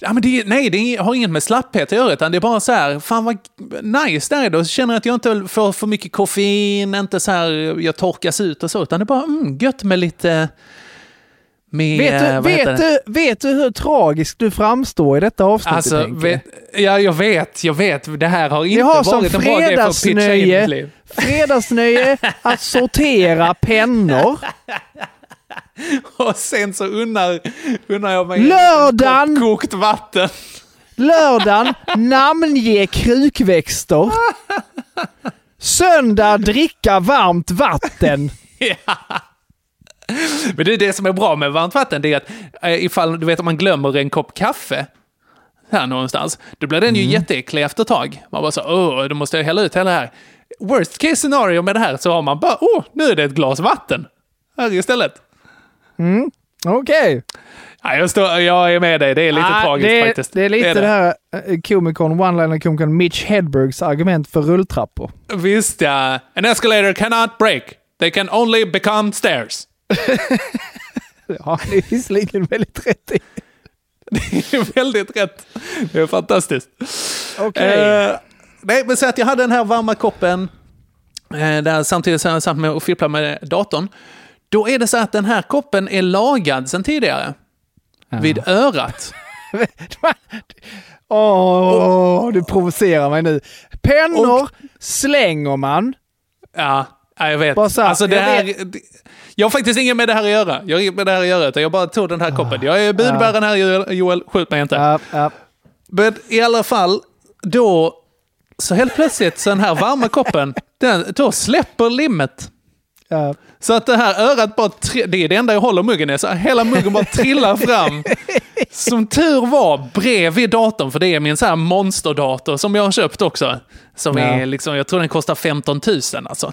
Ja, men det, nej, det har inget med slapphet att göra, utan det är bara så här, fan vad nice det är då. Känner jag att jag inte får för mycket koffein, inte så här, jag torkas ut och så, utan det är bara mm, gött med lite... Med, Vet du, vad heter vet, du, vet du hur tragisk du framstår i detta avsnittet, Alltså, vet, ja, jag vet, jag vet. Det här har inte har varit en bra grej för att pitcha in mitt liv. <laughs> fredagsnöje att sortera pennor. <laughs> Och sen så unnar, unnar jag mig Lördagen! kokt vatten. Lördagen namnge krukväxter. <laughs> Söndag dricka varmt vatten. Men det är det som är bra med varmt vatten, det är att eh, ifall du vet om man glömmer en kopp kaffe här någonstans, då blir den ju Mm. jätteäcklig efter ett tag. Man bara så, åh, då måste jag hälla ut hela det här. Worst case scenario med det här så har man bara, åh, nu är det ett glas vatten här istället. Mm. Okej. Ja, jag, står, jag är med dig, det är lite Ah, tragiskt det, är- faktiskt. Det är lite det, här eh, komikern, one-liner-komikern Mitch Hedbergs argument för rulltrappor. Visst ja. An escalator cannot break. They can only become stairs. <laughs> Ja, det är visserligen väldigt rätt i. <laughs> Det är väldigt rätt. Det är fantastiskt. Okej. Eh, nej, men så att jag hade den här varma koppen eh, där samtidigt som jag satt med och fipplade med datorn. Då är det så att den här koppen är lagad sedan tidigare. Vid örat. <laughs> Åh, du provocerar mig nu. Pennor slänger man. Ja, ja, jag vet. Bara så här, alltså, det här vet. Jag har faktiskt inget med det här att göra. Jag har inget med det här att göra, utan jag bara tog den här koppen. Jag är budbäraren här, Joel-. Skjut mig inte. Men i alla fall, då... Så helt plötsligt, så den här varma koppen, den, då släpper limmet. Ja. Så att det här örat bara, det är det enda jag håller muggen i, så hela muggen bara trillar fram. <laughs> Som tur var bredvid datorn, för det är min så här monsterdator som jag har köpt också. Som Ja. är liksom, jag tror den kostar 15 000 alltså.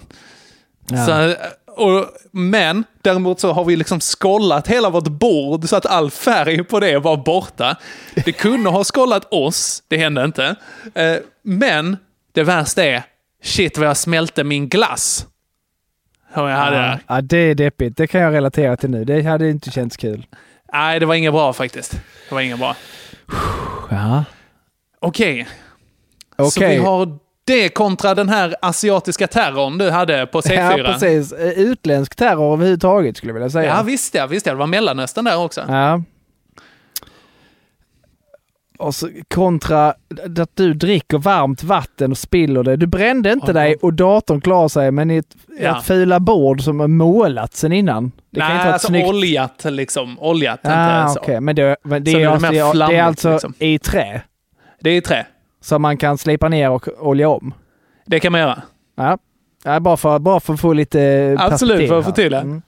Ja. Så, och, men däremot så har vi liksom skollat hela vårt bord så att all färg på det var borta. Det kunde ha skollat oss, det hände inte. Eh, men det värsta är, shit vad jag smälte min glass. Som jag hade. Ja, det är deppigt. Det kan jag relatera till nu. Det hade inte känts kul. Nej, det var inget bra faktiskt. Det var inget bra. Ja. Okej. Så Okej. vi har det kontra den här asiatiska terrorn du hade på C4. Ja, precis. Eh, Utländsk terror överhuvudtaget skulle jag vilja säga. Ja, visst ja, visst ja. Det var Mellanöstern där också. Ja. Och så kontra att du dricker varmt vatten och spiller det. Du brände inte dig och datorn klarar sig, men i ett, Ja. ett fula bord som är målat sen innan. Det kan Nej, inte vara alltså snyggt. oljat liksom. Oljat, inte Ah, så. Men det, men det, är, det är alltså, det är alltså liksom. i trä. Det är i trä. Som man kan slipa ner och olja om. Det kan man göra. Ja. Ja, bara, för, bara för att få lite Absolut, för att det. Mm.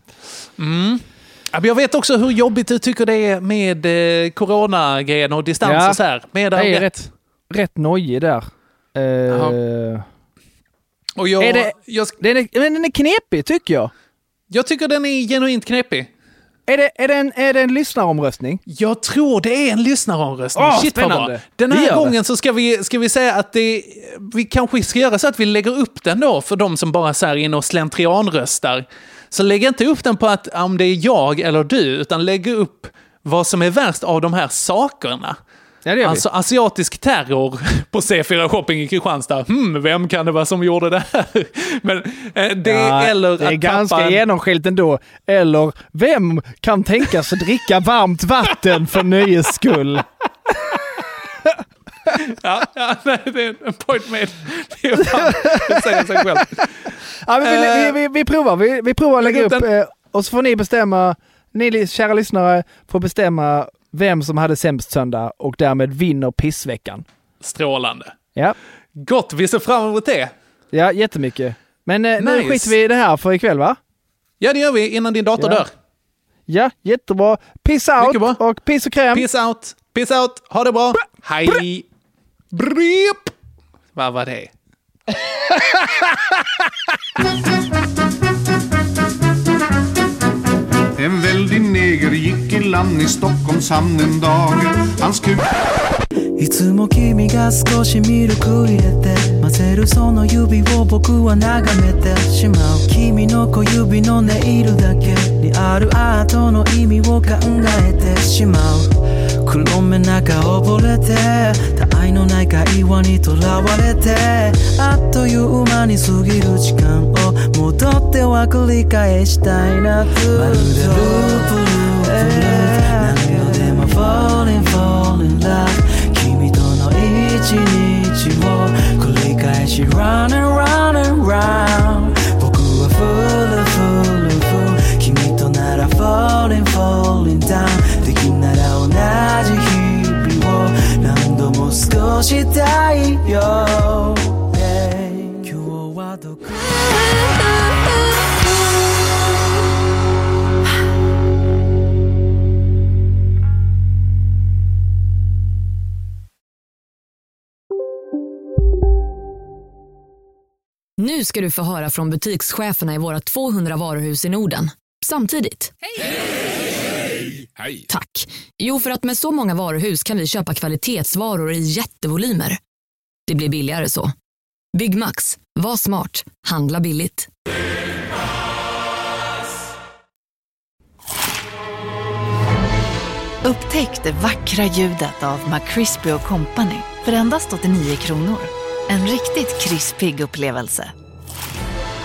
Mm. Jag vet också hur jobbigt du tycker det är med eh, coronagrejen och distans Ja. och så här. Med Jag är rätt. rätt, rätt nojig där. Eh, Och jag, Är det- jag, den, är, den är knepig tycker jag. jag tycker den är genuint knepig. Är det, är det, en, är det en lyssnaromröstning? Jag tror det är en lyssnaromröstning. Åh, Shit vad bra. spännande. Den här det. gången så ska vi, ska vi säga att det, vi kanske ska göra så att vi lägger upp den då för de som bara så här in och slentrianröstar. Så lägg inte upp den på att om det är jag eller du, utan lägg upp vad som är värst av de här sakerna. Ja, det Alltså asiatisk terror på C4 Shopping i Kristianstad. Hmm, vem kan det vara som gjorde det här? <laughs> Men eh, det Ja, eller det är att ganska pappan... genomskinligt ändå. Eller, vem kan tänka sig dricka varmt vatten för nöjes skull? <laughs> Ja, ja, nej, det är en point made. Det, är fan, det säger sig själv. Ja, men vi, Eh, vi, vi, vi provar. Vi, vi provar att lägga lägg upp eh, och så får ni bestämma, ni kära lyssnare får bestämma vem som hade sämst söndag och därmed vinner pissveckan. Strålande. Ja, Gott, vi ser fram emot det. ja jättemycket. Men eh, nu Nice. skiter vi i det här för ikväll va? Ja, det gör vi innan din dator Ja. dör. Ja, jättebra. Piss out och piss och kräm. Peace out, peace out, ha det bra. Hej! Brip! Vad var det? <laughs> gick i land i Stockholms hamn en dag. Hans kuk いつも君が少しミルク入れて混ぜるその指を僕は眺めてしまう君の小指のネイルだけにあるアートの意味を考えてしまう黒め中溺れて他愛のない会話にとらわれてあっという間に過ぎる時間を戻っては繰り返したいなとまるでループル ープループ何度でも falling falling love 君との一日を繰り返し run and run and round 僕は full full full 君となら falling falling down できんなら同じ日々を何度も過ごしたいよ Nu ska du få höra från butikscheferna i våra 200 varuhus i Norden. Samtidigt. Hej! Tack. Jo, för att med så många varuhus kan vi köpa kvalitetsvaror i jättevolymer. Det blir billigare så. Byggmax. Var smart. Handla billigt. Upptäck det vackra ljudet av McCrispy Company för endast 89 kronor. En riktigt krispig upplevelse.